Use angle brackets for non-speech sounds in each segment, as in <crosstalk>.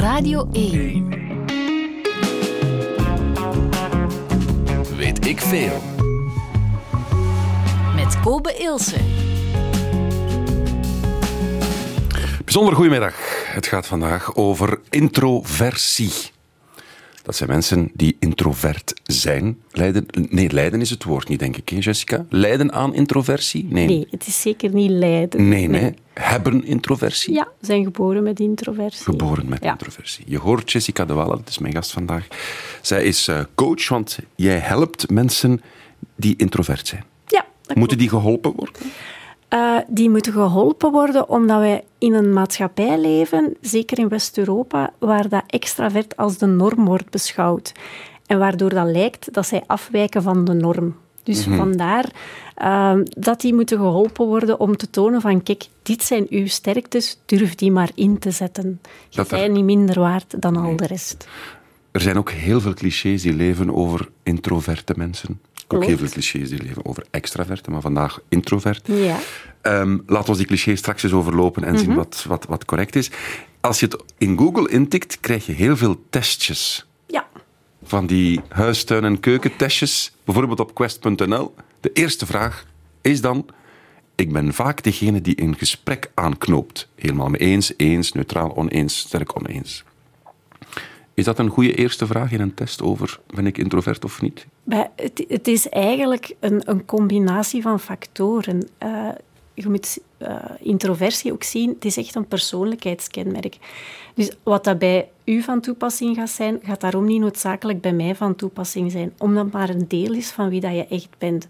Radio 1. Weet ik veel. Met Kobe Ilse. Bijzonder goedemiddag. Het gaat vandaag over introversie. Dat zijn mensen die introvert zijn. Leiden, nee, lijden is het woord niet, denk ik, hè, Jessica? Lijden aan introversie? Nee. Nee, het is zeker niet lijden. Nee, nee. Hebben introversie? Ja, zijn geboren met introversie. Geboren met Ja. introversie. Je hoort Jessica de Walle, dat is mijn gast vandaag. Zij is eh, coach, want jij helpt mensen die introvert zijn. Ja, Moeten die geholpen worden? Eh, die moeten geholpen worden omdat wij in een maatschappij leven, zeker in West-Europa, waar dat extravert als de norm wordt beschouwd. En waardoor dat lijkt dat zij afwijken van de norm. Dus vandaar eh, dat die moeten geholpen worden om te tonen van kijk, dit zijn uw sterktes, durf die maar in te zetten. Je er- bent niet minder waard dan al de rest. Er zijn ook heel veel clichés die leven over introverte mensen. Ook Klopt. heel veel clichés die leven over extraverte, maar vandaag introvert. Ja. Ehm, laten we die clichés straks eens overlopen en zien wat, wat, wat correct is. Als je het in Google intikt, krijg je heel veel testjes. Ja. Van die huistuin- en keukentestjes, bijvoorbeeld op quest.nl. De eerste vraag is dan... Ik ben vaak degene die een gesprek aanknoopt. Helemaal mee eens, eens, neutraal, oneens, sterk oneens. Is dat een goede eerste vraag in een test over ben ik introvert of niet? Het, het is eigenlijk een, een combinatie van factoren. Eh, je moet eh, introversie ook zien, het is echt een persoonlijkheidskenmerk. Dus wat dat bij u van toepassing gaat zijn, gaat daarom niet noodzakelijk bij mij van toepassing zijn, omdat maar een deel is van wie dat je echt bent.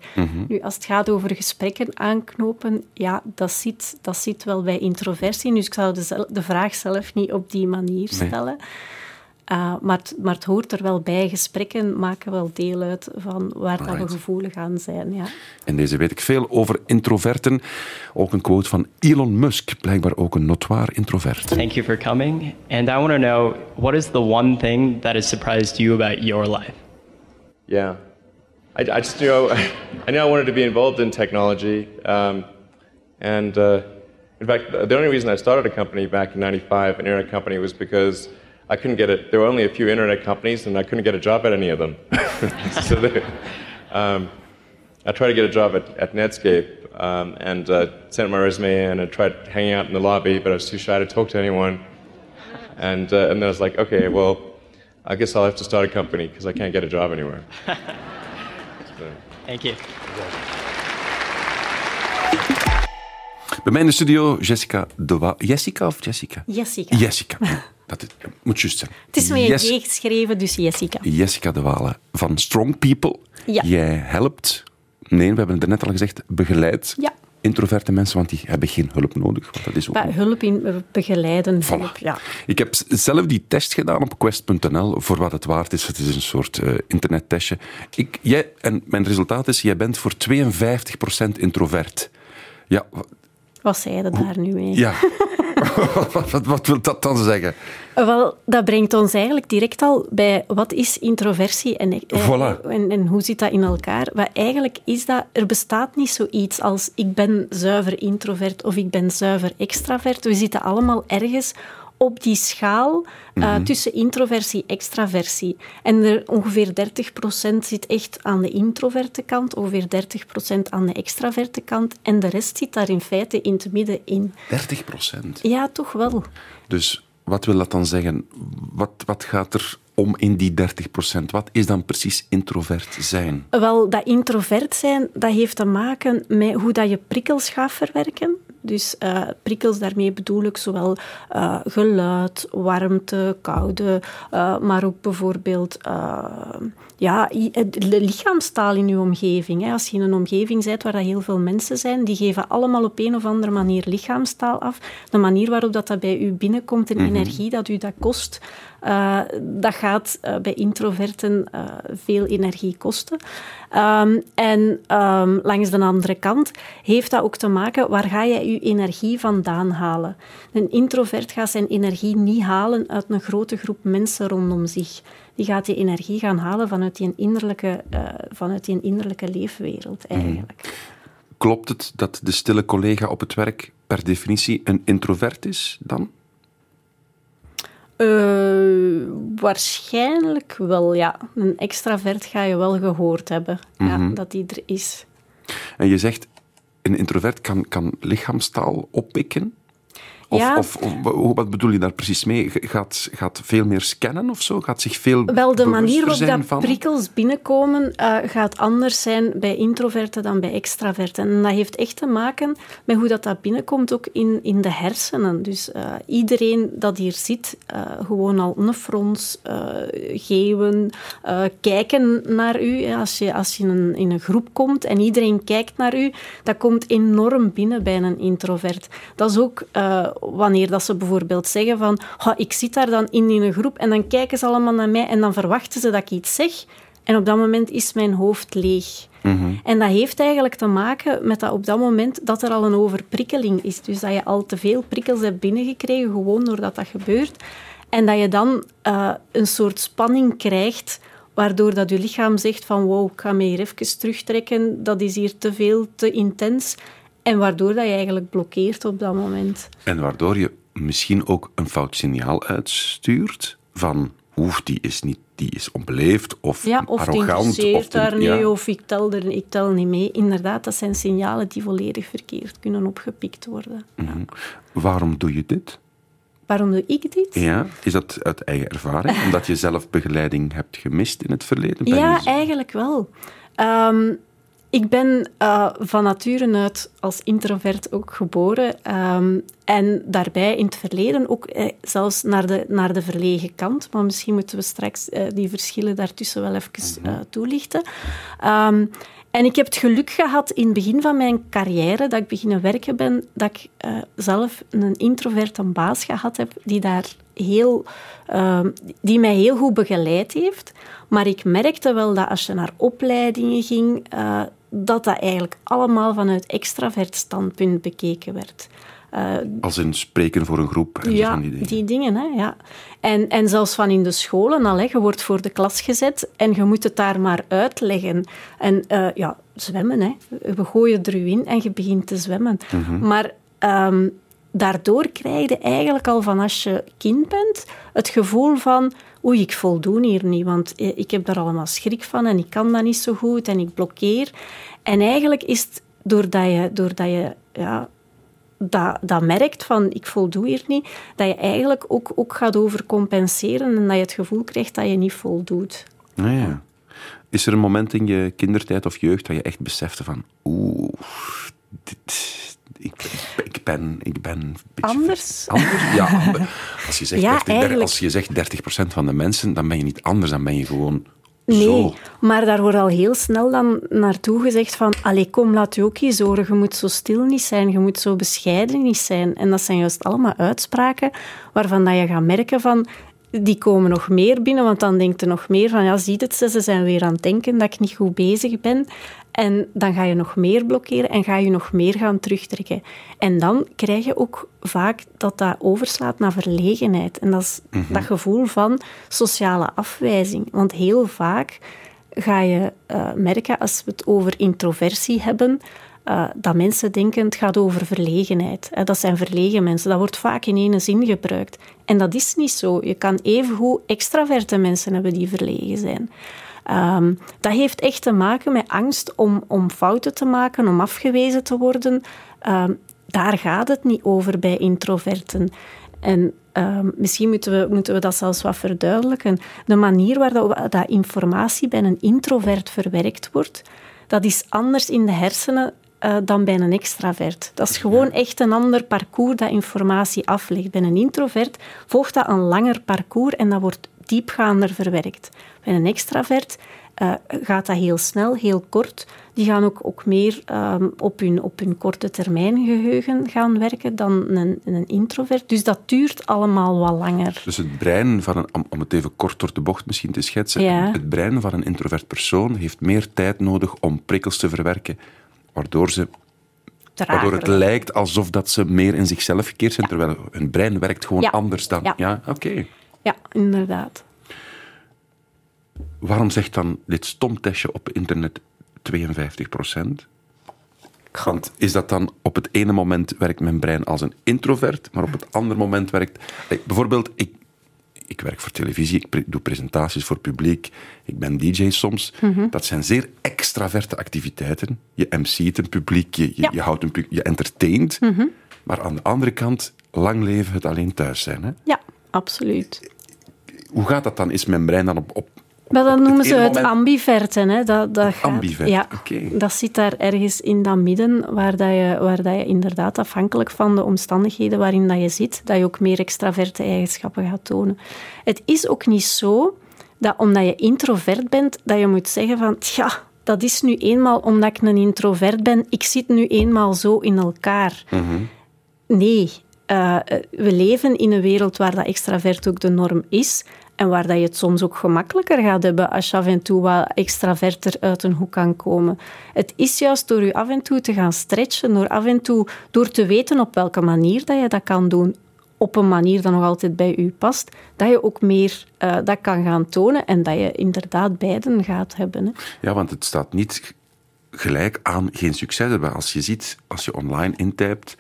Nu, als het gaat over gesprekken aanknopen, ja, dat zit, dat zit wel bij introversie. Dus ik zou de, vraag zelf niet op die manier Nee. Uh, maar, het, maar het hoort er wel bij. Gesprekken maken wel deel uit van waar dat we Right. gevoelig aan zijn. Ja. En deze weet ik veel over introverten. Ook een quote van Elon Musk, blijkbaar ook een notoire introvert. Thank you for coming. And I want to know what is the one thing that has surprised you about your life? Yeah. I, I just knew <laughs> I knew I wanted to be involved in technology. Um, and uh, in fact, the only reason I started a company back in 95, an internet company, was because I couldn't get it. There were only a few internet companies, and I couldn't get a job at any of them. <laughs> so they, um, I tried to get a job at, at Netscape um, and uh, sent my resume in and tried hanging out in the lobby, but I was too shy to talk to anyone. And, uh, and then I was like, okay, well, I guess I'll have to start a company because I can't get a job anywhere. <laughs> Thank you. Bij mij in de studio Jessica de Wa... Jessica of Jessica? Jessica. Jessica. <laughs> Dat is, moet juist zijn. Het is met een Yes- G geschreven, dus Jessica. Jessica de Walen van Strong People. Ja. Jij helpt, nee, we hebben het net al gezegd, begeleid Ja. introverte mensen, want die hebben geen hulp nodig. Want dat is ook hulp in begeleiden. Voilà. Hulp, ja. Ik heb zelf die test gedaan op quest.nl, voor wat het waard is. Het is een soort eh, internettestje. Ik, jij, en mijn resultaat is, jij bent voor 52% introvert. Ja, Wat zei je daar nu mee? ja. <laughs> wat, wat, wat wil dat dan zeggen? Wel, dat brengt ons eigenlijk direct al bij wat is introversie en, eh, Voilà. en, en hoe zit dat in elkaar. Wat eigenlijk is dat, er bestaat niet zoiets als ik ben zuiver introvert of ik ben zuiver extravert. We zitten allemaal ergens op die schaal eh, tussen introversie en extraversie. En er ongeveer 30% zit echt aan de introverte kant, ongeveer 30% aan de extraverte kant. En de rest zit daar in feite in het midden in. 30%. Ja, toch wel. Dus wat wil dat dan zeggen? Wat, wat gaat er om in die 30%? Wat is dan precies introvert zijn? Wel, dat introvert zijn, dat heeft te maken met hoe dat je prikkels gaat verwerken. Dus eh, prikkels, daarmee bedoel ik zowel eh, geluid, warmte, koude, eh, maar ook bijvoorbeeld ja, de lichaamstaal in je omgeving. Hè. Als je in een omgeving bent waar dat heel veel mensen zijn, die geven allemaal op een of andere manier lichaamstaal af. De manier waarop dat, dat bij u binnenkomt en energie dat u dat kost, eh, dat gaat eh, bij introverten eh, veel energie kosten. Ehm, en ehm, langs de andere kant heeft dat ook te maken waar ga je je energie vandaan halen. Een introvert gaat zijn energie niet halen uit een grote groep mensen rondom zich. Die gaat die energie gaan halen vanuit die innerlijke, eh, vanuit die innerlijke leefwereld eigenlijk. Klopt het dat de stille collega op het werk per definitie een introvert is dan? Uh, waarschijnlijk wel, ja. Een extravert ga je wel gehoord hebben, ja, Mhm. dat die er is. En je zegt, een introvert kan, kan lichaamstaal oppikken? Of, Ja. of, of wat bedoel je daar precies mee? Gaat, gaat veel meer scannen of zo? Gaat zich veel Wel, de manier waarop dat van... prikkels binnenkomen eh, gaat anders zijn bij introverten dan bij extraverten. En dat heeft echt te maken met hoe dat, dat binnenkomt ook in, in de hersenen. Dus eh, iedereen dat hier zit, eh, gewoon al een frons, geven, kijken naar u. Als je, als je in, een, in een groep komt en iedereen kijkt naar u, dat komt enorm binnen bij een introvert. Dat is ook wanneer dat ze bijvoorbeeld zeggen van "Ha, ik zit daar dan in, in een groep en dan kijken ze allemaal naar mij en dan verwachten ze dat ik iets zeg. En op dat moment is mijn hoofd leeg. En dat heeft eigenlijk te maken met dat op dat moment dat er al een overprikkeling is. Dus dat je al te veel prikkels hebt binnengekregen, gewoon doordat dat gebeurt. En dat je dan eh, een soort spanning krijgt, waardoor dat je lichaam zegt van wow, ik ga me hier even terugtrekken, dat is hier te veel, te intens. En waardoor dat je eigenlijk blokkeert op dat moment. En waardoor je misschien ook een fout signaal uitstuurt van oef, die is, niet, die is onbeleefd of Ja, of arrogant. te- daar niet, ja. of ik tel, er, ik tel niet mee. Inderdaad, dat zijn signalen die volledig verkeerd kunnen opgepikt worden. Waarom doe je dit? Waarom doe ik dit? Ja, is dat uit eigen ervaring? Omdat je zelf begeleiding hebt gemist in het verleden? Ja, je- eigenlijk wel. Ehm, ik ben eh, van nature uit als introvert ook geboren. ehm, en daarbij in het verleden ook eh, zelfs naar de, naar de verlegen kant. Maar misschien moeten we straks eh, die verschillen daartussen wel even eh, toelichten. Ehm, en ik heb het geluk gehad in het begin van mijn carrière, dat ik beginnen werken ben, dat ik zelf een introverte baas gehad heb die daar heel, ehm, die mij heel goed begeleid heeft. Maar ik merkte wel dat als je naar opleidingen ging, dat dat eigenlijk allemaal vanuit extravert standpunt bekeken werd. Eh, Als in spreken voor een groep en ja, van die dingen. die dingen, hè, ja. En, en zelfs van in de scholen al, hè, je wordt voor de klas gezet en je moet het daar maar uitleggen. En eh, ja, zwemmen, hè. We gooien er u in en je begint te zwemmen. Maar ehm, daardoor krijg je eigenlijk al van als je kind bent het gevoel van oei, ik voldoen hier niet, want eh, ik heb daar allemaal schrik van en ik kan dat niet zo goed en ik blokkeer. En eigenlijk is het doordat je, doordat je ja, dat, dat merkt van ik voldoe hier niet, dat je eigenlijk ook, ook gaat overcompenseren en dat je het gevoel krijgt dat je niet voldoet. Ah, ja. Is er een moment in je kindertijd of jeugd dat je echt besefte van oeh, dit, ik, ik, ben, ik ben een beetje Anders? Anders? Ja, ander- <laughs> als je zegt, Ja, 30, eigenlijk. als je zegt 30% van de mensen, dan ben je niet anders, dan ben je gewoon Nee, zo. maar daar wordt al heel snel dan naartoe gezegd van allee, kom, laat je ook eens horen. Je moet zo stil niet zijn, je moet zo bescheiden niet zijn. En dat zijn juist allemaal uitspraken waarvan dat je gaat merken van die komen nog meer binnen, want dan denkt er nog meer van ja, ziet het, ze, zijn weer aan het denken dat ik niet goed bezig ben. En dan ga je nog meer blokkeren en ga je nog meer gaan terugtrekken. En dan krijg je ook vaak dat dat overslaat naar verlegenheid. En dat is dat gevoel van sociale afwijzing. Want heel vaak ga je eh, merken, als we het over introversie hebben, eh, dat mensen denken het gaat over verlegenheid. Dat zijn verlegen mensen. Dat wordt vaak in ene zin gebruikt. En dat is niet zo. Je kan evengoed extraverte mensen hebben die verlegen zijn. Ehm, dat heeft echt te maken met angst om, om fouten te maken, om afgewezen te worden. Ehm, daar gaat het niet over bij introverten. En ehm, misschien moeten we, moeten we dat zelfs wat verduidelijken. De manier waarop dat informatie bij een introvert verwerkt wordt, dat is anders in de hersenen eh, dan bij een extravert. Dat is gewoon echt een ander parcours dat informatie aflegt. Bij een introvert volgt dat een langer parcours en dat wordt diepgaander verwerkt. Bij een extravert eh, gaat dat heel snel, heel kort. Die gaan ook, ook meer ehm, op, hun, op hun korte termijn geheugen gaan werken dan een, een introvert. Dus dat duurt allemaal wat langer. Dus het brein van een, om, om het even kort door de bocht misschien te schetsen, Ja. het brein van een introvert persoon heeft meer tijd nodig om prikkels te verwerken, waardoor, ze, waardoor het lijkt alsof dat ze meer in zichzelf gekeerd zijn, terwijl hun brein werkt gewoon Ja. anders dan. Ja, Ja. oké. Ja, inderdaad. Waarom zegt dan dit stomtestje op internet 52% Want is dat dan op het ene moment werkt mijn brein als een introvert, maar op het andere moment werkt. Bijvoorbeeld, ik, ik werk voor televisie, ik pre- doe presentaties voor publiek, ik ben DJ soms. Mhm. Dat zijn zeer extraverte activiteiten. Je MC't een publiek, je, je, Ja. Mhm. je houdt een pu- je entertaint. Maar aan de andere kant, lang leven het alleen thuis zijn. Hè? Ja, absoluut. Hoe gaat dat dan? Is mijn brein dan op... op Maar dat noemen ze het moment- ambiverte. Hè? Dat, dat gaat- ambivert, ja, oké. Dat zit daar ergens in dat midden, waar, dat je, waar dat je inderdaad afhankelijk van de omstandigheden waarin dat je zit, dat je ook meer extraverte eigenschappen gaat tonen. Het is ook niet zo dat omdat je introvert bent, dat je moet zeggen van, ja, dat is nu eenmaal omdat ik een introvert ben, ik zit nu eenmaal zo in elkaar. Nee, eh, we leven in een wereld waar dat extravert ook de norm is. En waar dat je het soms ook gemakkelijker gaat hebben als je af en toe wat extraverter uit een hoek kan komen. Het is juist door je af en toe te gaan stretchen, door af en toe door te weten op welke manier dat je dat kan doen, op een manier dat nog altijd bij u past, dat je ook meer eh, dat kan gaan tonen en dat je inderdaad beiden gaat hebben. Hè. Ja, want het staat niet gelijk aan geen succes hebben. Als je ziet, als je online intypt,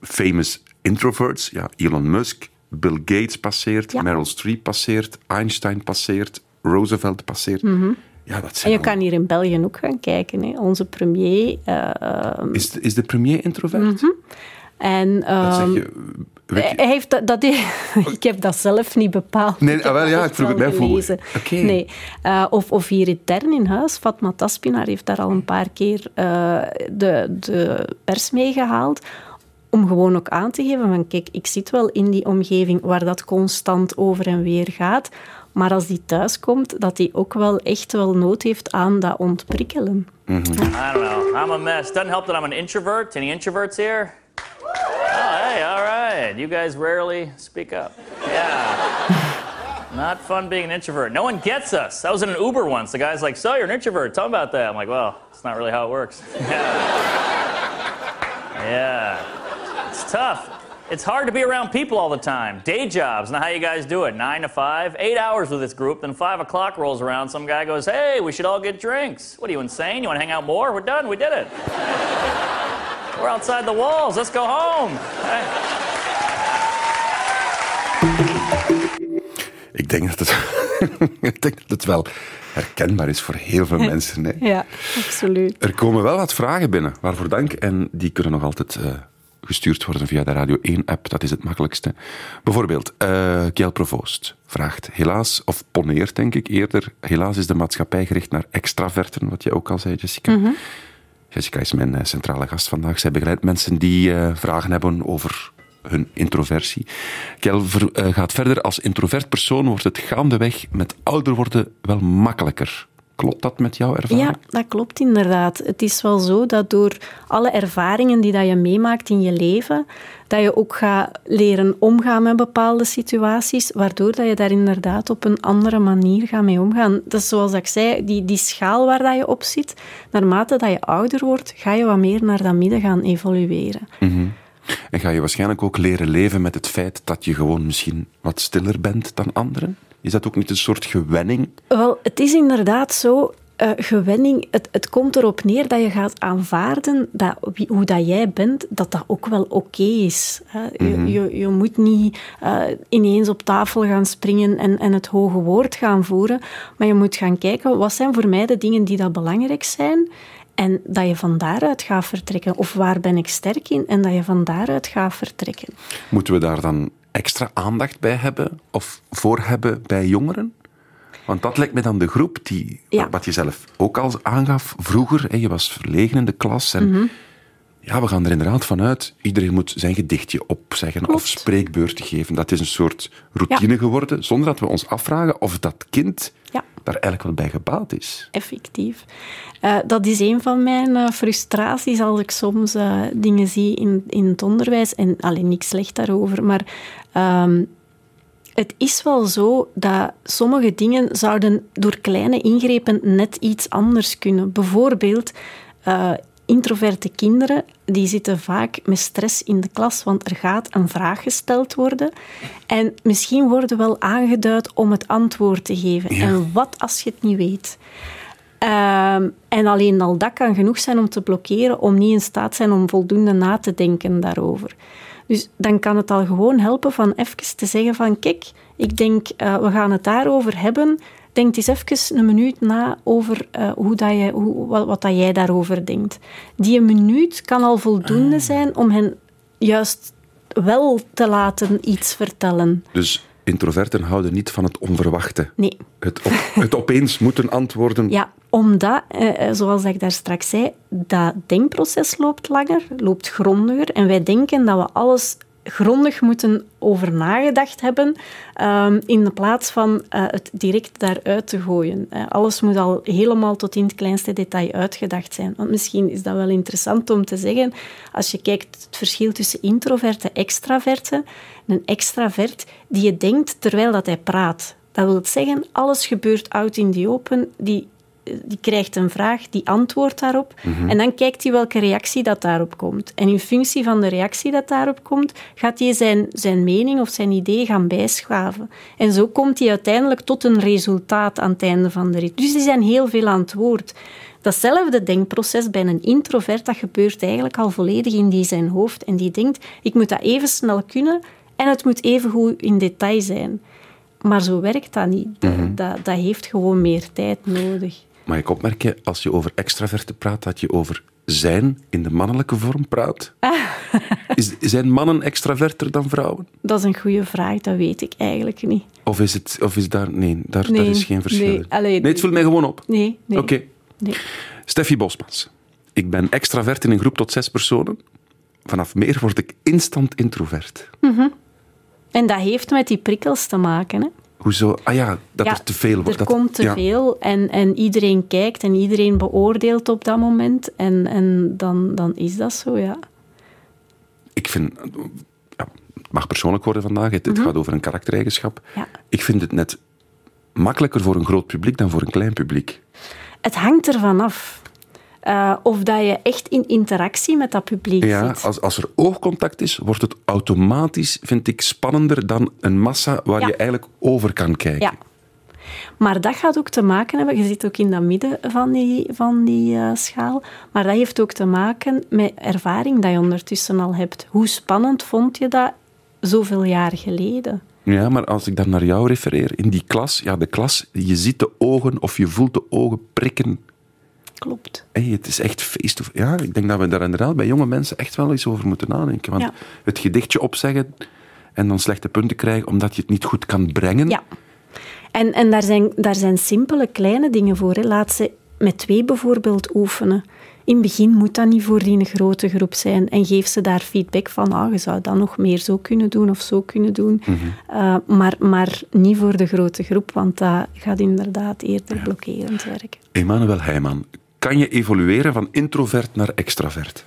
famous introverts, ja, Elon Musk, Bill Gates passeert, Ja. Meryl Streep passeert, Einstein passeert, Roosevelt passeert. Ja, dat En je al- kan hier in België ook gaan kijken. Hè. Onze premier eh, is, de, is de premier introvert? en... Dat ehm, zeg je... weet je- Hij heeft dat, dat <laughs> ik heb dat zelf niet bepaald. Nee, heb ah, wel, ja, ik vroeg het mij voor. Oké. Nee. Eh, of, of hier intern in huis, Fatma Taspinaar heeft daar al een paar keer eh, de, de pers meegehaald. Om gewoon ook aan te geven van kijk, ik zit wel in die omgeving waar dat constant over en weer gaat. Maar als die thuis komt, dat hij ook wel echt wel nood heeft aan dat ontprikkelen. I don't know. I'm a mess. Doesn't help that I'm an introvert. Any introverts here? Oh, hey, all right. You guys rarely speak up. Yeah. Not fun being an introvert. No one gets us. I was in an Uber once. The guy's like, So, you're an introvert. Tell me about that. I'm like, Well, it's not really how it works. <laughs> yeah. Yeah. It's tough. It's hard to be around people all the time. Day jobs, not how you guys do it. Nine to five, eight hours with this group, then five o'clock rolls around. Some guy goes, Hey, we should all get drinks. What are you insane? You want to hang out more? We're done. We did it. <laughs> We're outside the walls. Let's go home. <laughs> Ik denk dat het, <laughs> ik denk dat het wel herkenbaar is voor heel veel mensen. Hè. Ja, absoluut. Er komen wel wat vragen binnen, waarvoor dank. En die kunnen nog altijd eh, gestuurd worden via de Radio 1-app. Dat is het makkelijkste. Bijvoorbeeld, eh Kjell Provoost vraagt helaas, of poneert denk ik eerder, helaas is de maatschappij gericht naar extraverten, wat je ook al zei, Jessica. Jessica is mijn eh, centrale gast vandaag. Zij begeleidt mensen die eh, vragen hebben over hun introversie. Eh, gaat verder. Als introvert persoon wordt het gaandeweg met ouder worden wel makkelijker. Klopt dat met jouw ervaring? Ja, dat klopt inderdaad. Het is wel zo dat door alle ervaringen die dat je meemaakt in je leven, dat je ook gaat leren omgaan met bepaalde situaties, waardoor dat je daar inderdaad op een andere manier gaat mee omgaan. Dat is zoals ik zei, die, die schaal waar dat je op zit, naarmate dat je ouder wordt, ga je wat meer naar dat midden gaan evolueren. En ga je waarschijnlijk ook leren leven met het feit dat je gewoon misschien wat stiller bent dan anderen? Is dat ook niet een soort gewenning? Wel, het is inderdaad zo. eh, gewenning, het, het komt erop neer dat je gaat aanvaarden dat wie, hoe dat jij bent, dat dat ook wel oké is. Hè. Je, je, je moet niet eh, ineens op tafel gaan springen en, en het hoge woord gaan voeren, maar je moet gaan kijken, wat zijn voor mij de dingen die dat belangrijk zijn en dat je van daaruit gaat vertrekken. Of waar ben ik sterk in en dat je van daaruit gaat vertrekken. Moeten we daar dan extra aandacht bij hebben of voor hebben bij jongeren? Want dat lijkt me dan de groep die, Ja. wat je zelf ook al aangaf vroeger, hè, je was verlegen in de klas en Mhm. ja, we gaan er inderdaad vanuit, iedereen moet zijn gedichtje opzeggen of spreekbeurten geven. Dat is een soort routine Ja. geworden, zonder dat we ons afvragen of dat kind Ja. Daar eigenlijk wel bij gebaat is. effectief. Eh, dat is een van mijn eh, frustraties als ik soms eh, dingen zie in, in het onderwijs. En alleen niks slecht daarover, maar ehm, het is wel zo dat sommige dingen zouden door kleine ingrepen net iets anders kunnen. Bijvoorbeeld, introverte kinderen die zitten vaak met stress in de klas, want er gaat een vraag gesteld worden. En misschien worden wel aangeduid om het antwoord te geven. En wat als je het niet weet? Ehm, en alleen al dat kan genoeg zijn om te blokkeren, om niet in staat zijn om voldoende na te denken daarover. Dus dan kan het al gewoon helpen van even te zeggen van kijk, ik denk, uh, we gaan het daarover hebben. Denk eens even een minuut na over uh, hoe dat je, hoe, wat, wat dat jij daarover denkt. Die minuut kan al voldoende zijn om hen juist wel te laten iets vertellen. Dus introverten houden niet van het onverwachte. Nee. Het, op, <laughs> het opeens moeten antwoorden. Ja, omdat, eh, zoals ik daar straks zei, dat denkproces loopt langer, loopt grondiger. En wij denken dat we alles grondig moeten over nagedacht hebben um, in de plaats van uh, het direct daaruit te gooien. Uh, alles moet al helemaal tot in het kleinste detail uitgedacht zijn. Want misschien is dat wel interessant om te zeggen, als je kijkt het verschil tussen introverte en extraverte. Een extravert die je denkt terwijl dat hij praat. Dat wil zeggen, alles gebeurt out in the open. Die die krijgt een vraag, die antwoordt daarop. Mhm. En dan kijkt hij welke reactie dat daarop komt. En in functie van de reactie dat daarop komt, gaat hij zijn, zijn mening of zijn idee gaan bijschaven. En zo komt hij uiteindelijk tot een resultaat aan het einde van de rit. Dus die zijn heel veel aan het woord. Datzelfde denkproces bij een introvert, dat gebeurt eigenlijk al volledig in die zijn hoofd. En die denkt, ik moet dat even snel kunnen en het moet even goed in detail zijn. Maar zo werkt dat niet. Mhm. dat, dat heeft gewoon meer tijd nodig. Mag ik opmerken, als je over extraverte praat, dat je over zijn in de mannelijke vorm praat? Ah. Is, zijn mannen extraverter dan vrouwen? Dat is een goede vraag, dat weet ik eigenlijk niet. Of is, het, of is daar... Nee, daar, nee, is geen verschil. Nee, nee, het vult mij gewoon op. Nee, nee. Oké. Nee. Steffi Bosmans. Ik ben extravert in een groep tot zes personen. Vanaf meer word ik instant introvert. Mm En dat heeft met die prikkels te maken, hè? Hoezo? Ah ja, dat er te veel wordt. Er komt te veel en, en iedereen kijkt en iedereen beoordeelt op dat moment. En, en dan, dan is dat zo, ja. Ik vind... Ja, het mag persoonlijk worden vandaag. Het, mhm. gaat over een karaktereigenschap. Ja. Ik vind het net makkelijker voor een groot publiek dan voor een klein publiek. Het hangt ervan af. Uh, of dat je echt in interactie met dat publiek ja, zit. Als, als er oogcontact is, wordt het automatisch, vind ik, spannender dan een massa waar je eigenlijk over kan kijken. Ja. Maar dat gaat ook te maken hebben, je zit ook in dat midden van die, van die uh, schaal, maar dat heeft ook te maken met ervaring dat je ondertussen al hebt. Hoe spannend vond je dat zoveel jaar geleden? Ja, maar als ik dan naar jou refereer, in die klas, ja, de klas, je ziet de ogen of je voelt de ogen prikken klopt. Hey, het is echt feest. Ja, ik denk dat we daar inderdaad bij jonge mensen echt wel eens over moeten nadenken. Want het gedichtje opzeggen en dan slechte punten krijgen omdat je het niet goed kan brengen. Ja. En, en daar, zijn, daar zijn simpele kleine dingen voor. Hè. Laat ze met twee bijvoorbeeld oefenen. In het begin moet dat niet voor die een grote groep zijn. En geef ze daar feedback van, ah, je zou dat nog meer zo kunnen doen of zo kunnen doen. Eh, maar, maar niet voor de grote groep, want dat gaat inderdaad eerder blokkerend werken. Emmanuel Heijman, kan je evolueren van introvert naar extravert?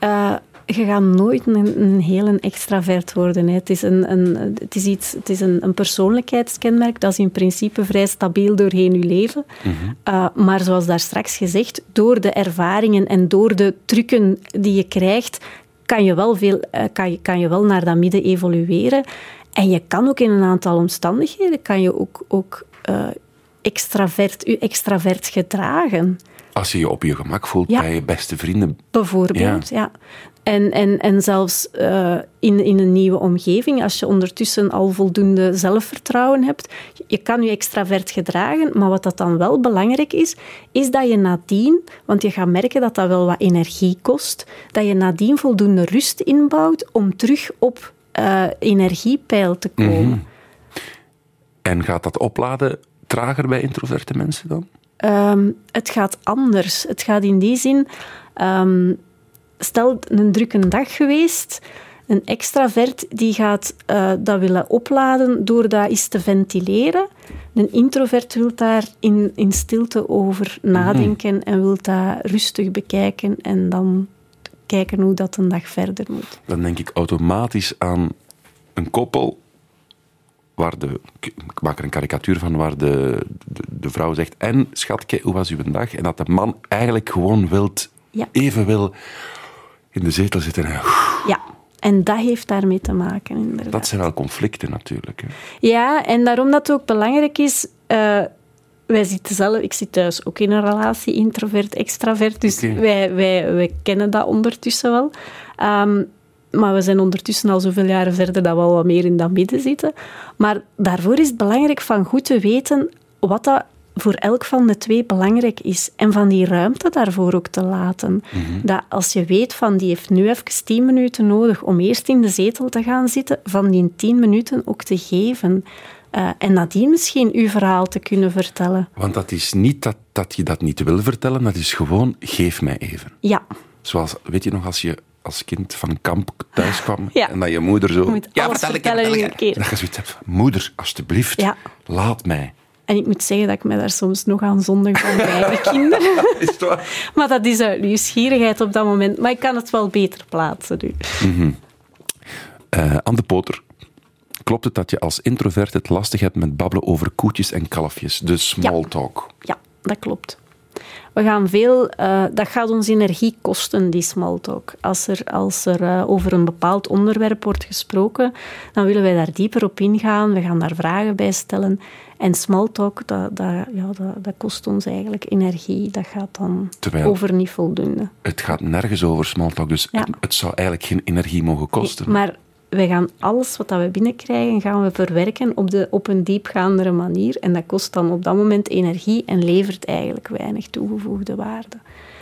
Uh, je gaat nooit een, een hele extravert worden. Hè. Het is, een, een, het is, iets, het is een, een persoonlijkheidskenmerk. Dat is in principe vrij stabiel doorheen je leven. Mhm. uh, maar zoals daar straks gezegd, door de ervaringen en door de trucken die je krijgt, kan je wel, veel, uh, kan je, kan je wel naar dat midden evolueren. En je kan ook in een aantal omstandigheden kan je ook, ook extravert, je extravert gedragen. Als je je op je gemak voelt bij je beste vrienden. Bijvoorbeeld, ja. En, en, en zelfs uh, in, in een nieuwe omgeving, als je ondertussen al voldoende zelfvertrouwen hebt, je kan je extravert gedragen, maar wat dat dan wel belangrijk is, is dat je nadien, want je gaat merken dat dat wel wat energie kost, dat je nadien voldoende rust inbouwt om terug op uh, energiepeil te komen. Mhm. En gaat dat opladen trager bij introverte mensen dan? Um, het gaat anders. Het gaat in die zin... Um, stel, een drukke dag geweest... Een extravert die gaat uh, dat willen opladen door dat eens te ventileren. Een introvert wil daar in, in stilte over nadenken mm en wil dat rustig bekijken en dan kijken hoe dat een dag verder moet. Dan denk ik automatisch aan een koppel waar de, ik maak er een karikatuur van waar de, de, de, vrouw zegt: En schatje, hoe was uw dag? En dat de man eigenlijk gewoon wilt, even wil in de zetel zitten. En, ja, en dat heeft daarmee te maken. Inderdaad. Dat zijn wel conflicten natuurlijk. Hè. Ja, en daarom dat het ook belangrijk is. Uh, wij zitten zelf, ik zit thuis ook in een relatie, introvert, extravert, dus wij, wij, wij kennen dat ondertussen wel. Um, maar we zijn ondertussen al zoveel jaren verder dat we al wat meer in dat midden zitten. Maar daarvoor is het belangrijk van goed te weten wat dat voor elk van de twee belangrijk is. En van die ruimte daarvoor ook te laten. Dat als je weet van die heeft nu even tien minuten nodig om eerst in de zetel te gaan zitten, van die tien minuten ook te geven. Eh, en nadien misschien uw verhaal te kunnen vertellen. Want dat is niet dat, dat je dat niet wil vertellen, dat is gewoon, geef mij even. Ja, Zoals, weet je nog, als je als kind van kamp thuis kwam Ja. en dat je moeder zo... Je moet alles ik vertellen in vertel één keer. Dat je zoiets hebt moeder, alstublieft, Ja. laat mij. en ik moet zeggen dat ik me daar soms nog aan zondig van bij de <laughs> kinderen. Is waar? Maar dat is uit nieuwsgierigheid op dat moment. Maar ik kan het wel beter plaatsen nu. Eh, aan de poter. Klopt het dat je als introvert het lastig hebt met babbelen over koetjes en kalfjes, de small talk? Ja, dat klopt. We gaan veel, eh, dat gaat ons energie kosten, die smalltalk. Als er, als er eh, over een bepaald onderwerp wordt gesproken, dan willen wij daar dieper op ingaan. We gaan daar vragen bij stellen. En smalltalk, dat, dat, ja, dat, dat kost ons eigenlijk energie. Dat gaat dan Terwijl- over niet voldoende. Het gaat nergens over small talk, dus Ja. het, het zou eigenlijk geen energie mogen kosten. Maar wij gaan alles wat dat we binnenkrijgen, gaan we verwerken op, de, op een diepgaandere manier. En dat kost dan op dat moment energie en levert eigenlijk weinig toegevoegde waarde.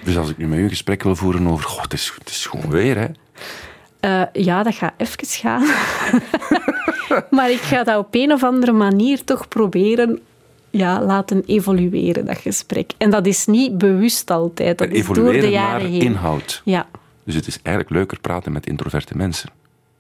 Dus als ik nu met u een gesprek wil voeren over, goh, het is, het is gewoon weer, hè. Eh, ja, dat gaat even gaan. <laughs> maar ik ga dat op een of andere manier toch proberen ja, laten evolueren, dat gesprek. En dat is niet bewust altijd. Dat is door de Evolueren jaren heen. inhoud. Ja. Dus het is eigenlijk leuker praten met introverte mensen.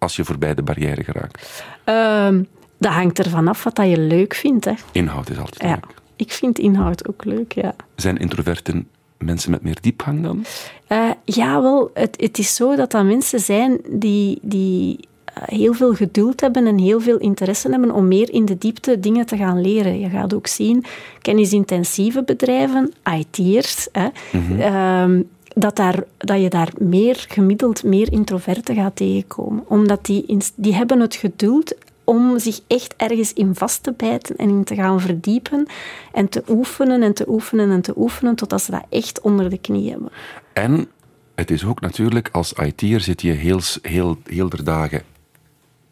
Als je voorbij de barrière geraakt. Ehm, dat hangt ervan af wat dat je leuk vindt. Hè. Inhoud is altijd Ja. leuk. Ik vind inhoud ook leuk, ja. Zijn introverten mensen met meer diepgang dan? Eh, ja, wel, het, het is zo dat dat mensen zijn die, die eh, heel veel geduld hebben en heel veel interesse hebben om meer in de diepte dingen te gaan leren. Je gaat ook zien, kennisintensieve bedrijven, IT'ers, hè, ehm, dat, daar, dat je daar meer gemiddeld meer introverten gaat tegenkomen. Omdat die, die hebben het geduld om zich echt ergens in vast te bijten en in te gaan verdiepen en te oefenen en te oefenen en te oefenen totdat ze dat echt onder de knie hebben. En het is ook natuurlijk, als IT'er zit je heel, heel, heel de dagen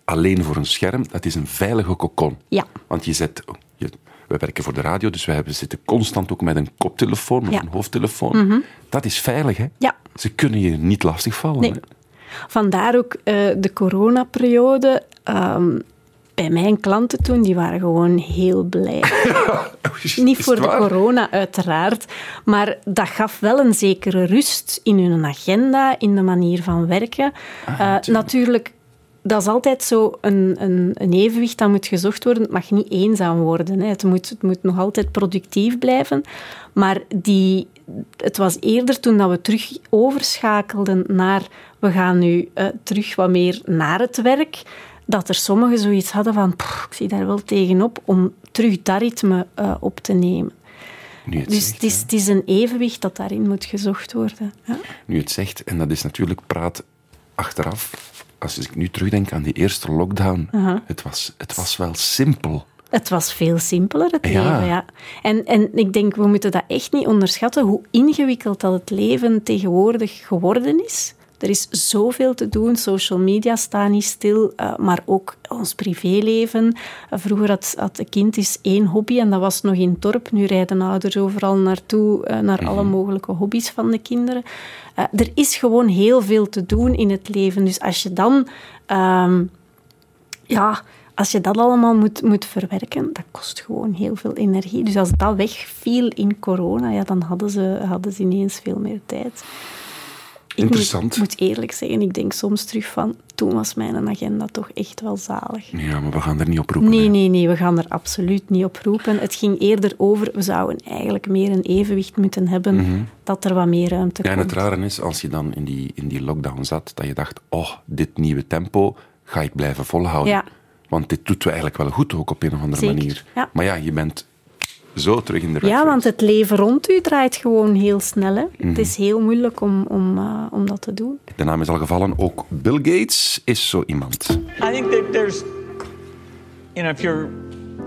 alleen voor een scherm. Dat is een veilige kokon. Ja. Want je zet... Je, we werken voor de radio, dus wij hebben- zitten constant ook met een koptelefoon of Ja. Mhm. een hoofdtelefoon. Dat is veilig, hè? Ja. Ze kunnen je niet lastigvallen. Nee. hè. Vandaar ook eh, de coronaperiode. Ehm, bij mijn klanten toen, die waren gewoon heel blij. <laughs> Niet voor de corona, uiteraard. Maar dat gaf wel een zekere rust in hun agenda, in de manier van werken. Eh, natuurlijk, dat is altijd zo een, een, een evenwicht dat moet gezocht worden. Het mag niet eenzaam worden. Hè. Het, moet, het moet nog altijd productief blijven. Maar die, het was eerder toen dat we terug overschakelden naar... We gaan nu eh, terug wat meer naar het werk dat er sommigen zoiets hadden van, "Pff, ik zie daar wel tegenop om terug dat ritme eh, op te nemen. Nu het, Dus zegt, het is, het is een evenwicht dat daarin moet gezocht worden. Ja. nu het zegt, en dat is natuurlijk praat achteraf. Als ik nu terugdenk aan die eerste lockdown, het, was, het was wel simpel. Het was veel simpeler, het Ja. leven. Ja. En, en ik denk, we moeten dat echt niet onderschatten, hoe ingewikkeld dat het leven tegenwoordig geworden is. Er is zoveel te doen. Social media staan niet stil, eh, maar ook ons privéleven. Eh, vroeger had, had een kind is één hobby en dat was nog in het dorp. Nu rijden ouders overal naartoe, eh, naar alle mogelijke hobby's van de kinderen. Er is gewoon heel veel te doen in het leven. Dus als je dan... ehm, ja, als je dat allemaal moet, moet verwerken, dat kost gewoon heel veel energie. Dus als dat wegviel in corona, ja, dan hadden ze, hadden ze ineens veel meer tijd. Ik Interessant. moet, moet eerlijk zeggen, ik denk soms terug van, toen was mijn agenda toch echt wel zalig. Ja, maar we gaan er niet op roepen. Nee, hè. nee, nee, we gaan er absoluut niet op roepen. Het ging eerder over, we zouden eigenlijk meer een evenwicht moeten hebben, dat er wat meer ruimte Mhm. Ja, en komt. het rare is, als je dan in die, in die lockdown zat, dat je dacht, oh, dit nieuwe tempo ga ik blijven volhouden. Ja. Want dit doet we eigenlijk wel goed ook op een of andere Zeker, manier. ja. Maar ja, je bent zo terug in de Ja, race. want het leven rond u draait gewoon heel snel. Hè. Mhm. Het is heel moeilijk om, om, eh, om dat te doen. De naam is al gevallen, ook Bill Gates is zo iemand. I think that there's, you know, if you're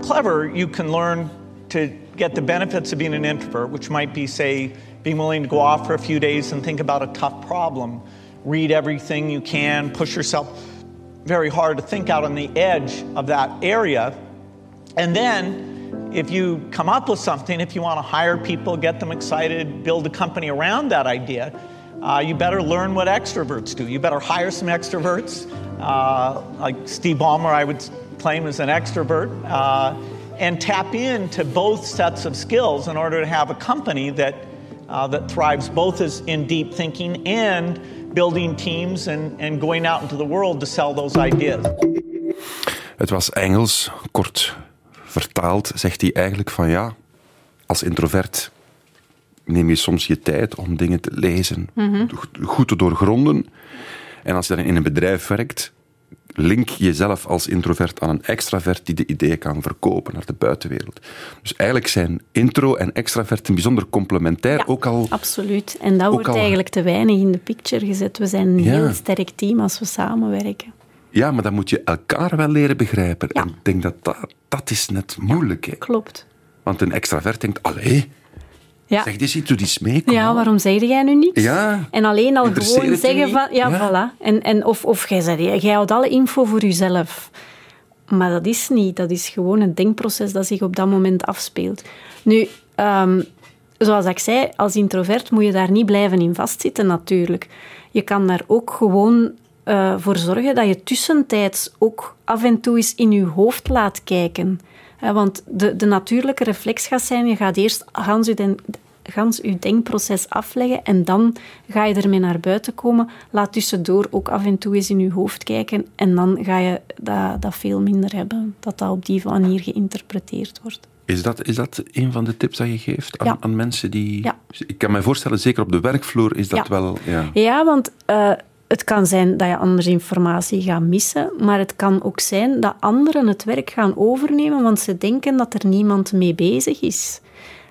clever, you can learn to get the benefits of being an introvert, which might be, say, being willing to go off for a few days and think about a tough problem, read everything you can, push yourself very hard to think out on the edge of that area. And then, if you come up with something, if you want to hire people, get them excited, build a company around that idea, uh, you better learn what extroverts do. You better hire some extroverts. Uh, like Steve Ballmer, I would claim is an extrovert. Uh, and tap into both sets of skills in order to have a company that, uh, that thrives both as in deep thinking and building teams and, and going out into the world to sell those ideas. Het was Engels, kort vertaald zegt hij eigenlijk van ja, als introvert neem je soms je tijd om dingen te lezen, goed te doorgronden. En als je dan in een bedrijf werkt, link jezelf als introvert aan een extravert die de ideeën kan verkopen naar de buitenwereld. Dus eigenlijk zijn intro en extravert een bijzonder complementair, ook al... Absoluut. En dat wordt al- eigenlijk te weinig in de picture gezet. We zijn een Ja. heel sterk team als we samenwerken. Ja, maar dan moet je elkaar wel leren begrijpen. Ja. En ik denk dat dat, dat is net moeilijk. Hè? Klopt. Want een extravert denkt, allee, Ja. zeg eens iets, doe die mee. Ja, aan." waarom zeg jij nu niks? Ja. En alleen al gewoon zeggen van... Ja, Ja. voilà. En, en of, of jij, zegt, jij houdt alle info voor jezelf. Maar dat is niet. Dat is gewoon een denkproces dat zich op dat moment afspeelt. Nu, ehm, zoals ik zei, als introvert moet je daar niet blijven in vastzitten natuurlijk. Je kan daar ook gewoon eh, voor zorgen dat je tussentijds ook af en toe eens in je hoofd laat kijken. Hè, want de, de natuurlijke reflex gaat zijn, je gaat eerst gans je, den, gans je denkproces afleggen en dan ga je ermee naar buiten komen. Laat tussendoor ook af en toe eens in je hoofd kijken en dan ga je dat, dat veel minder hebben, dat dat op die manier geïnterpreteerd wordt. Is dat, is dat een van de tips dat je geeft aan, Ja. aan mensen die... Ja. Ik kan me voorstellen, zeker op de werkvloer is dat Ja. wel... Ja. Ja, want eh, het kan zijn dat je anders informatie gaat missen, maar het kan ook zijn dat anderen het werk gaan overnemen, want ze denken dat er niemand mee bezig is.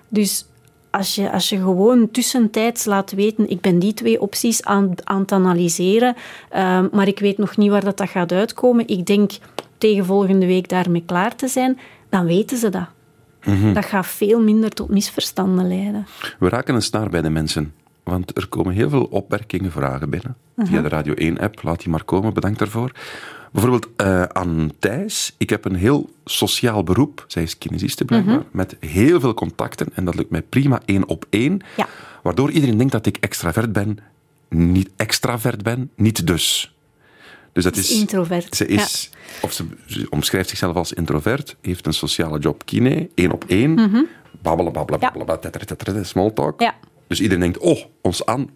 Dus als je, als je gewoon tussentijds laat weten, ik ben die twee opties aan, aan het analyseren, eh, maar ik weet nog niet waar dat, dat gaat uitkomen. Ik denk tegen volgende week daarmee klaar te zijn, dan weten ze dat. Dat gaat veel minder tot misverstanden leiden. We raken een snaar bij de mensen. Want er komen heel veel opmerkingen, vragen binnen. Via de Radio 1-app, laat die maar komen, bedankt daarvoor. Bijvoorbeeld eh, aan Thijs. Ik heb een heel sociaal beroep. Zij is kinesiste blijkbaar. Met heel veel contacten. En dat lukt mij prima één op één. Ja. Waardoor iedereen denkt dat ik extravert ben. Niet extravert ben, niet dus. Dus dat is is... introvert, Ze is... Of ze, ze omschrijft zichzelf als introvert. Heeft een sociale job kine. één op één. Babbelen, babbelen, Ja. babbelen. small talk. Ja. Dus iedereen denkt, oh, ons aan.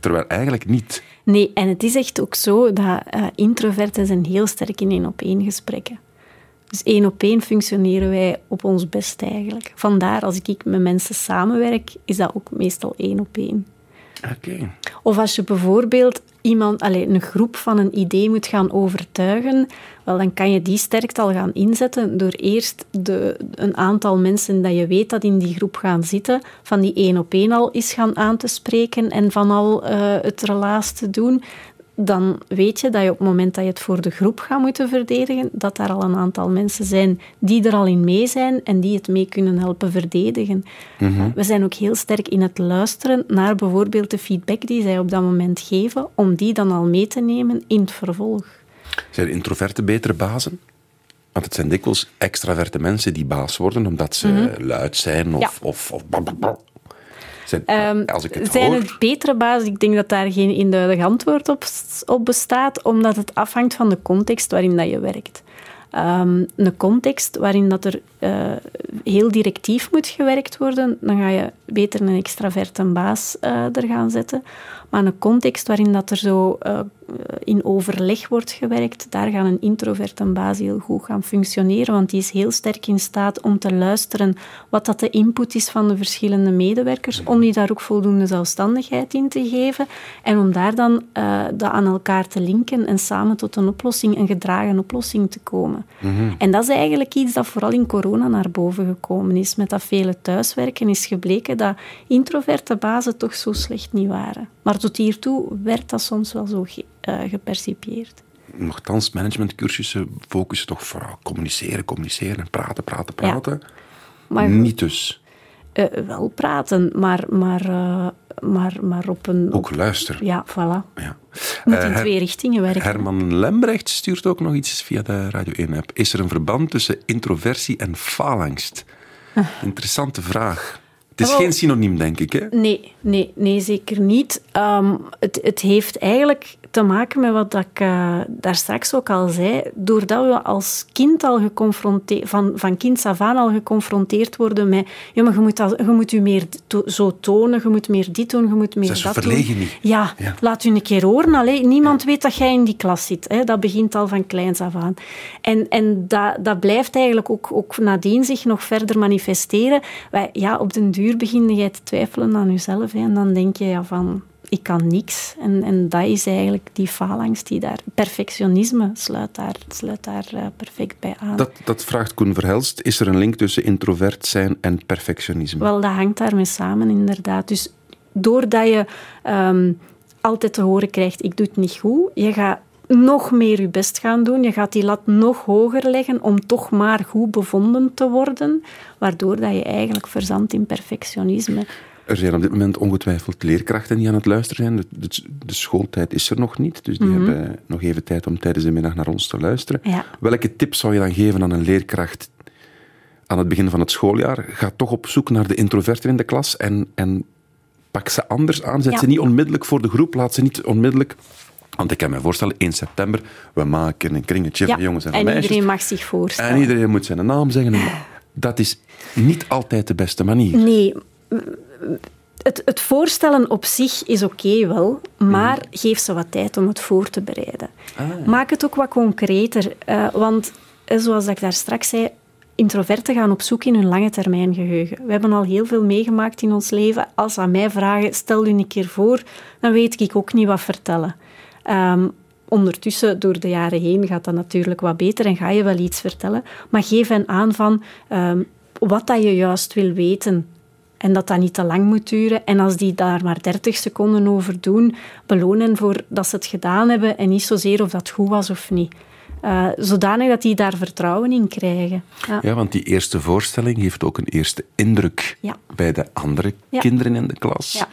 Terwijl eigenlijk niet. Nee, en het is echt ook zo dat eh, introverten zijn heel sterk in één-op-één gesprekken. Dus één op één functioneren wij op ons best eigenlijk. Vandaar, als ik met mensen samenwerk, is dat ook meestal één op één. Of als je bijvoorbeeld iemand, allez, een groep van een idee moet gaan overtuigen, wel, dan kan je die sterkte al gaan inzetten door eerst de, een aantal mensen dat je weet dat in die groep gaan zitten, van die één op één al eens gaan aan te spreken en van al eh, het relaas te doen. Dan weet je dat je op het moment dat je het voor de groep gaat moeten verdedigen, dat daar al een aantal mensen zijn die er al in mee zijn en die het mee kunnen helpen verdedigen. We zijn ook heel sterk in het luisteren naar bijvoorbeeld de feedback die zij op dat moment geven, om die dan al mee te nemen in het vervolg. Zijn introverte betere bazen? Want het zijn dikwijls extraverte mensen die baas worden omdat ze luid zijn of... Ja. of, of. Zijn, Ehm, als ik het zijn hoor... het betere basis? Ik denk dat daar geen eenduidig antwoord op, op bestaat, omdat het afhangt van de context waarin dat je werkt. Ehm, een context waarin dat er eh, heel directief moet gewerkt worden, dan ga je beter een extraverte baas eh, er gaan zetten. Maar een context waarin dat er zo eh, in overleg wordt gewerkt, daar gaan een introverte baas heel goed gaan functioneren, want die is heel sterk in staat om te luisteren wat dat de input is van de verschillende medewerkers, om die daar ook voldoende zelfstandigheid in te geven en om daar dan eh, dat aan elkaar te linken en samen tot een oplossing, een gedragen oplossing te komen. En dat is eigenlijk iets dat vooral in corona naar boven gekomen is. Met dat vele thuiswerken is gebleken dat introverte bazen toch zo slecht niet waren. Maar tot hiertoe werd dat soms wel zo ge- eh, gepercipieerd. Nochtans, managementcursussen focussen toch vooral communiceren, communiceren, praten, praten, praten. Maar Niet dus. Eh, wel praten, maar, maar, eh, maar, maar op een... Ook luisteren. Ja, voilà. Ja. Moet in twee richtingen werken. Herman Lembrecht stuurt ook nog iets via de Radio 1-app. Is er een verband tussen introversie en faalangst? Interessante vraag. Het is Ah. Wel- geen synoniem, denk ik. Hè? Nee, nee, nee, zeker niet. Ehm, het, het heeft eigenlijk te maken met wat dat ik eh, daar straks ook al zei. Doordat we als kind al geconfronteerd, van, van kinds af aan al geconfronteerd worden met ja, maar je moet, dat, je moet je meer to- zo tonen, je moet meer dit doen, je moet meer dat verlegen doen. niet? Ja, Ja. laat u een keer horen. Allee. Niemand weet dat jij in die klas zit. Hè. Dat begint al van kleins af aan. En, en dat, dat blijft eigenlijk ook, ook nadien zich nog verder manifesteren. Wij, ja, op den duur begin je te twijfelen aan jezelf. Hè. En dan denk je ja, van, ik kan niks. En, en dat is eigenlijk die faalangst die daar... Perfectionisme sluit daar, sluit daar eh, perfect bij aan. Dat, dat vraagt Koen Verhelst. Is er een link tussen introvert zijn en perfectionisme? Wel, dat hangt daarmee samen, inderdaad. Dus doordat je ehm, altijd te horen krijgt, ik doe het niet goed, je gaat nog meer je best gaan doen. Je gaat die lat nog hoger leggen om toch maar goed bevonden te worden, waardoor dat je eigenlijk verzandt in perfectionisme. Er zijn op dit moment ongetwijfeld leerkrachten die aan het luisteren zijn. De, de, de schooltijd is er nog niet, dus die hebben nog even tijd om tijdens de middag naar ons te luisteren. Ja. Welke tips zou je dan geven aan een leerkracht aan het begin van het schooljaar? Ga toch op zoek naar de introverten in de klas en, en pak ze anders aan. Zet Ja. ze niet onmiddellijk voor de groep, laat ze niet onmiddellijk... Want ik kan me voorstellen, 1 september, we maken een kringetje Ja, van jongens en, en meisjes. iedereen mag zich voorstellen. En iedereen moet zijn naam zeggen. <sighs> Dat is niet altijd de beste manier. Nee, het, het voorstellen op zich is oké wel, maar geef ze wat tijd om het voor te bereiden. Maak het ook wat concreter, eh, want eh, zoals ik daar straks zei, introverten gaan op zoek in hun lange termijn geheugen. We hebben al heel veel meegemaakt in ons leven. Als ze aan mij vragen, stel je een keer voor, dan weet ik ook niet wat vertellen. Ehm, ondertussen, door de jaren heen, gaat dat natuurlijk wat beter en ga je wel iets vertellen. Maar geef hen aan van ehm, wat dat je juist wil weten. En dat dat niet te lang moet duren. En als die daar maar 30 seconden over doen, beloon hen voor dat ze het gedaan hebben en niet zozeer of dat goed was of niet. Eh, zodanig dat die daar vertrouwen in krijgen. Ja. Ja, want die eerste voorstelling heeft ook een eerste indruk Ja. bij de andere Ja. kinderen in de klas. Ja.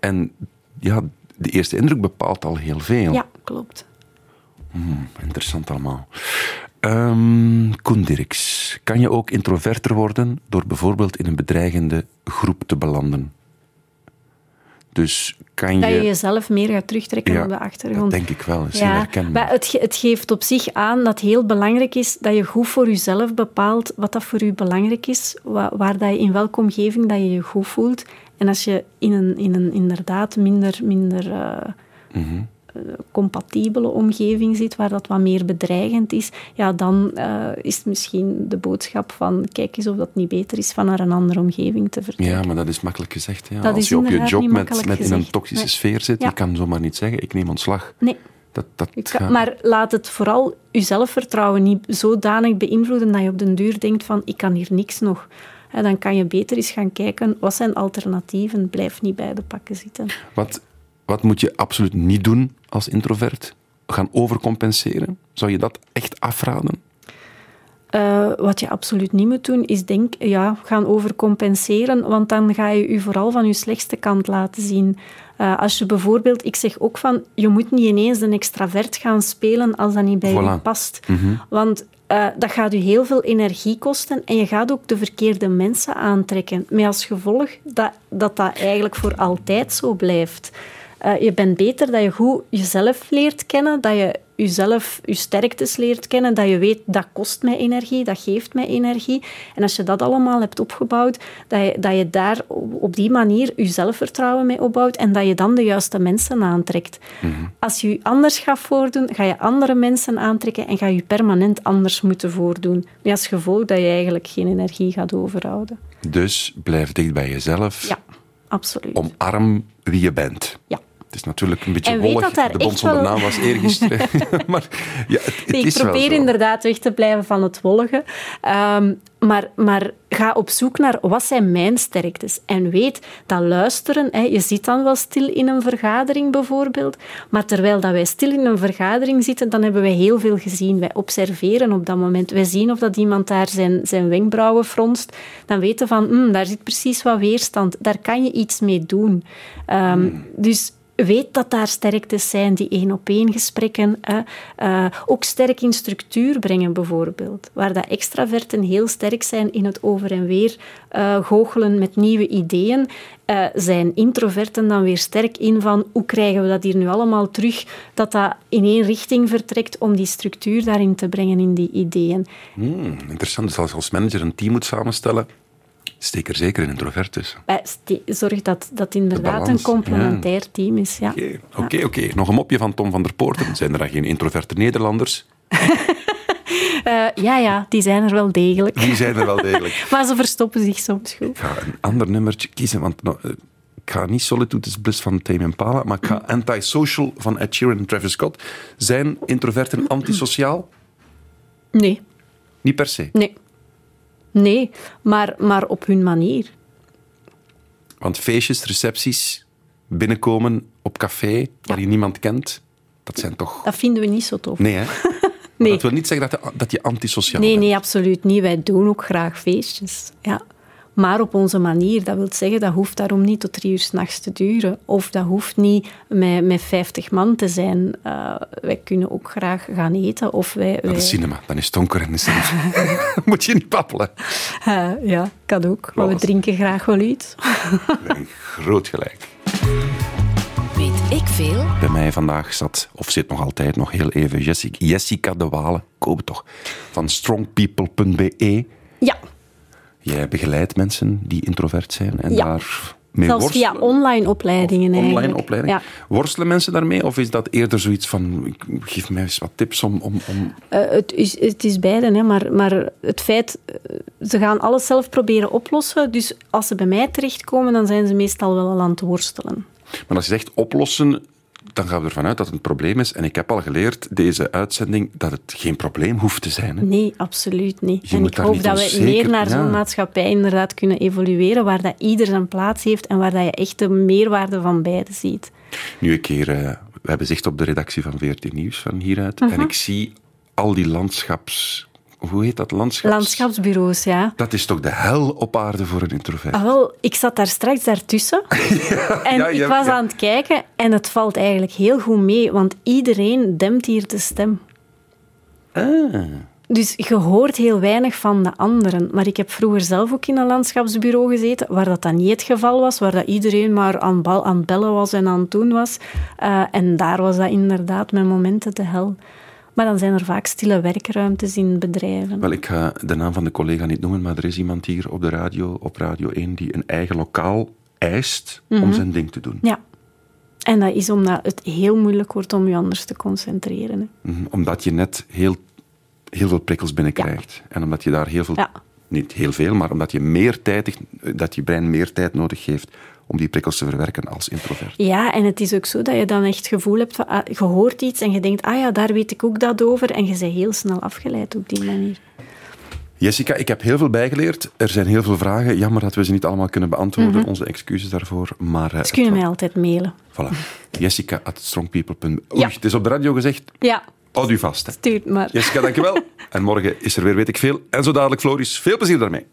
En ja, de eerste indruk bepaalt al heel veel. ja, klopt. Interessant allemaal. Koen Dirks, kan je ook introverter worden door bijvoorbeeld in een bedreigende groep te belanden? Dus kan Dat je je... jezelf meer gaat terugtrekken Ja, op de achtergrond. dat denk ik wel. Is Ja, herkenbaar. maar het, ge- het geeft op zich aan dat het heel belangrijk is dat je goed voor jezelf bepaalt wat dat voor je belangrijk is, wa- waar dat je, in welke omgeving dat je je goed voelt. En als je in een, in een inderdaad minder, minder eh, Mhm. Compatibele omgeving zit, waar dat wat meer bedreigend is, ja, dan eh, is het misschien de boodschap van kijk eens of dat niet beter is van naar een andere omgeving te vertrekken. Ja, maar dat is makkelijk gezegd. Ja. Dat Als je op je job met, met in een toxische Nee. sfeer zit, Ja. je kan zomaar niet zeggen, ik neem ontslag. Nee. Dat, dat Je kan- gaat- maar laat het vooral je zelfvertrouwen niet zodanig beïnvloeden dat je op den duur denkt van ik kan hier niks nog. Dan kan je beter eens gaan kijken wat zijn alternatieven. Blijf niet bij de pakken zitten. Wat, wat moet je absoluut niet doen als introvert? Gaan overcompenseren? Zou je dat echt afraden? Eh, wat je absoluut niet moet doen, is denk, ja, gaan overcompenseren, want dan ga je je vooral van je slechtste kant laten zien. Eh, als je bijvoorbeeld, ik zeg ook van, je moet niet ineens een extravert gaan spelen als dat niet bij je past. Want eh, dat gaat je heel veel energie kosten en je gaat ook de verkeerde mensen aantrekken. Met als gevolg dat dat, dat eigenlijk voor altijd zo blijft. Eh, je bent beter dat je goed jezelf leert kennen, dat je jezelf, je sterktes leert kennen, dat je weet dat kost mij energie, dat geeft mij energie. En als je dat allemaal hebt opgebouwd, dat je, dat je daar op die manier je zelfvertrouwen mee opbouwt en dat je dan de juiste mensen aantrekt. Als je je anders gaat voordoen, ga je andere mensen aantrekken en ga je je permanent anders moeten voordoen. Met als gevolg dat je eigenlijk geen energie gaat overhouden. Dus blijf dicht bij jezelf. Ja, absoluut. Omarm wie je bent. Ja. Het is natuurlijk een beetje En wollig. dat daar De bond echt zonder wel- naam was eergisteren. <laughs> <laughs> maar ja, het, het Nee, ik is wel probeer zo. inderdaad weg te blijven van het wollige. Ehm, maar, maar ga op zoek naar wat zijn mijn sterktes. En weet dat luisteren, hè, je zit dan wel stil in een vergadering bijvoorbeeld, maar terwijl dat wij stil in een vergadering zitten, dan hebben wij heel veel gezien. Wij observeren op dat moment. Wij zien of dat iemand daar zijn, zijn wenkbrauwen fronst. Dan weten we van, hm, daar zit precies wat weerstand. Daar kan je iets mee doen. Ehm, Dus weet dat daar sterktes zijn, die één-op-één gesprekken. Eh, ook sterk in structuur brengen, bijvoorbeeld. Waar dat extraverten heel sterk zijn in het over en weer eh, goochelen met nieuwe ideeën, eh, zijn introverten dan weer sterk in van hoe krijgen we dat hier nu allemaal terug, dat dat in één richting vertrekt om die structuur daarin te brengen in die ideeën. Hmm, interessant. Dus als als manager een team moet samenstellen, steek er zeker een introvert tussen. Eh, Zorg dat dat inderdaad een complementair team is. Ja. Oké, oké. oké. Nog een mopje van Tom van der Poorten. <laughs> Zijn er dan geen introverte Nederlanders? <laughs> Eh, ja, ja, die zijn er wel degelijk. Die zijn er wel degelijk. <laughs> Maar ze verstoppen zich soms goed. Ik ga een ander nummertje kiezen, want eh, ik ga niet Solitude is Bliss van Tame Impala, maar ik ga Antisocial van Ed Sheeran en Travis Scott. Zijn introverten antisociaal? Nee, Niet per se. nee. Nee, maar, maar op hun manier. Want feestjes, recepties, binnenkomen op café, waar je niemand kent, dat zijn toch... Dat vinden we niet zo tof. Nee, hè? <laughs> Nee. Dat wil niet zeggen dat je, dat je antisociaal Nee, bent. nee, absoluut niet. Wij doen ook graag feestjes. Ja. Maar op onze manier. Dat wil zeggen, dat hoeft daarom niet tot drie uur s'nachts te duren. Of dat hoeft niet met, met 50 man te zijn. Eh, wij kunnen ook graag gaan eten. Of wij, is cinema, dan is het donker en is het... <laughs> <laughs> Moet je niet pappelen. Eh, ja, kan ook. Maar we drinken graag wel uit. <laughs> Groot gelijk. Weet ik veel? Bij mij vandaag zat, of zit nog altijd, nog heel even, Jessica, Jessica de Walen, koop het toch, van strongpeople.be. Ja, Jij begeleidt mensen die introvert zijn en Ja. daar mee zelfs worstelen. via online opleidingen Online eigenlijk. opleiding. Ja. Worstelen mensen daarmee? Of is dat eerder zoiets van, geef mij eens wat tips om... om, om... Eh, het, is, het is beide, hè, maar, maar het feit, eh, ze gaan alles zelf proberen oplossen. Dus als ze bij mij terechtkomen, dan zijn ze meestal wel al aan het worstelen. Maar als je zegt oplossen, dan gaan we ervan uit dat het een probleem is. En ik heb al geleerd, deze uitzending, dat het geen probleem hoeft te zijn. Hè? Nee, absoluut niet. Je en ik hoop dat we meer naar ja. zo'n maatschappij inderdaad kunnen evolueren, waar dat ieder zijn plaats heeft en waar dat je echt de meerwaarde van beide ziet. Nu een keer, eh, we hebben zicht op de redactie van VRT Nieuws van hieruit. Mhm. En ik zie al die landschaps... Hoe heet dat? Landschaps... Landschapsbureaus, ja. Dat is toch de hel op aarde voor een introvert? Ah, wel, ik zat daar straks daartussen <laughs> en ja, ik was aan het kijken en het valt eigenlijk heel goed mee, want iedereen dempt hier de stem. Ah. Dus je hoort heel weinig van de anderen. Maar ik heb vroeger zelf ook in een landschapsbureau gezeten, waar dat dan niet het geval was, waar dat iedereen maar aan, bal, aan het bellen was en aan het doen was. Eh, en daar was dat inderdaad met momenten de hel. Maar dan zijn er vaak stille werkruimtes in bedrijven. Wel, ik ga de naam van de collega niet noemen, maar er is iemand hier op de radio, op Radio 1, die een eigen lokaal eist Mhm. om zijn ding te doen. Ja. En dat is omdat het heel moeilijk wordt om je anders te concentreren. Hè. Mhm, Omdat je net heel, heel veel prikkels binnenkrijgt. En omdat je daar heel veel, Ja. niet heel veel, maar omdat je meer tijd, dat je brein meer tijd nodig heeft om die prikkels te verwerken als introvert. Ja, en het is ook zo dat je dan echt het gevoel hebt van, ah, je hoort iets en je denkt, ah ja, daar weet ik ook dat over. En je bent heel snel afgeleid op die manier. Jessica, ik heb heel veel bijgeleerd. Er zijn heel veel vragen. Jammer dat we ze niet allemaal kunnen beantwoorden. Mhm. Onze excuses daarvoor. Maar, eh, Ze kunnen mij altijd mailen. Voilà. Jessica at strongpeople.be. Oei, Ja. het is op de radio gezegd. Ja, Houd u vast. Hè. stuurt maar. Jessica, dankjewel. <laughs> En morgen is er weer weet ik veel. En zo dadelijk, Floris. Veel plezier daarmee.